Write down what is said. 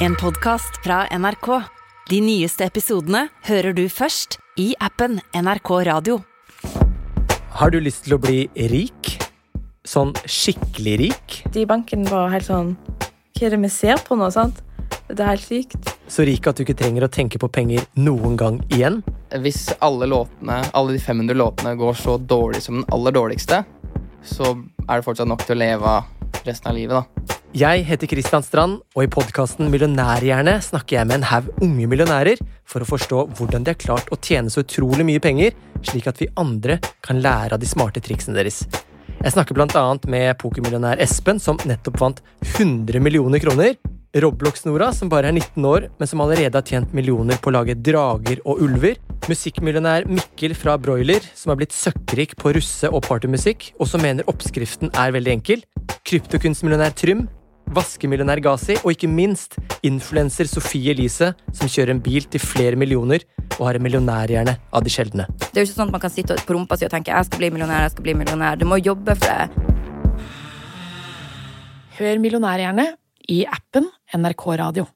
En podkast fra NRK. De nyeste episodene hører du først i appen NRK Radio. Har du lyst til å bli rik? Sånn skikkelig rik? De i banken var helt sånn Hva er det vi ser på nå, sant? Det er helt sykt. Så rik at du ikke trenger å tenke på penger noen gang igjen? Hvis alle låtene, alle de 500 låtene går så dårlig som den aller dårligste, så er det fortsatt nok til å leve av resten av livet, da. Jeg heter Kristian Strand, og i podkasten Millionærhjerne snakker jeg med en haug unge millionærer for å forstå hvordan de har klart å tjene så utrolig mye penger, slik at vi andre kan lære av de smarte triksene deres. Jeg snakker annet med pokermillionær Espen, som nettopp vant 100 millioner kroner. Roblox-Nora, som bare er 19 år, men som allerede har tjent millioner på å lage drager og ulver. Musikkmillionær Mikkel fra Broiler, som har blitt søkkrik på russe- og partymusikk, og som mener oppskriften er veldig enkel. Kryptokunstmillionær Trym, vaskemillionær Gazi, og ikke minst influenser Sofie Elise, som kjører en bil til flere millioner og har en millionærhjerne av de sjeldne. Det er jo ikke sånn at man kan sitte på rumpa si og tenke jeg skal bli millionær, jeg skal bli millionær. Du må jobbe for det. Hør Millionærhjerne i appen NRK Radio.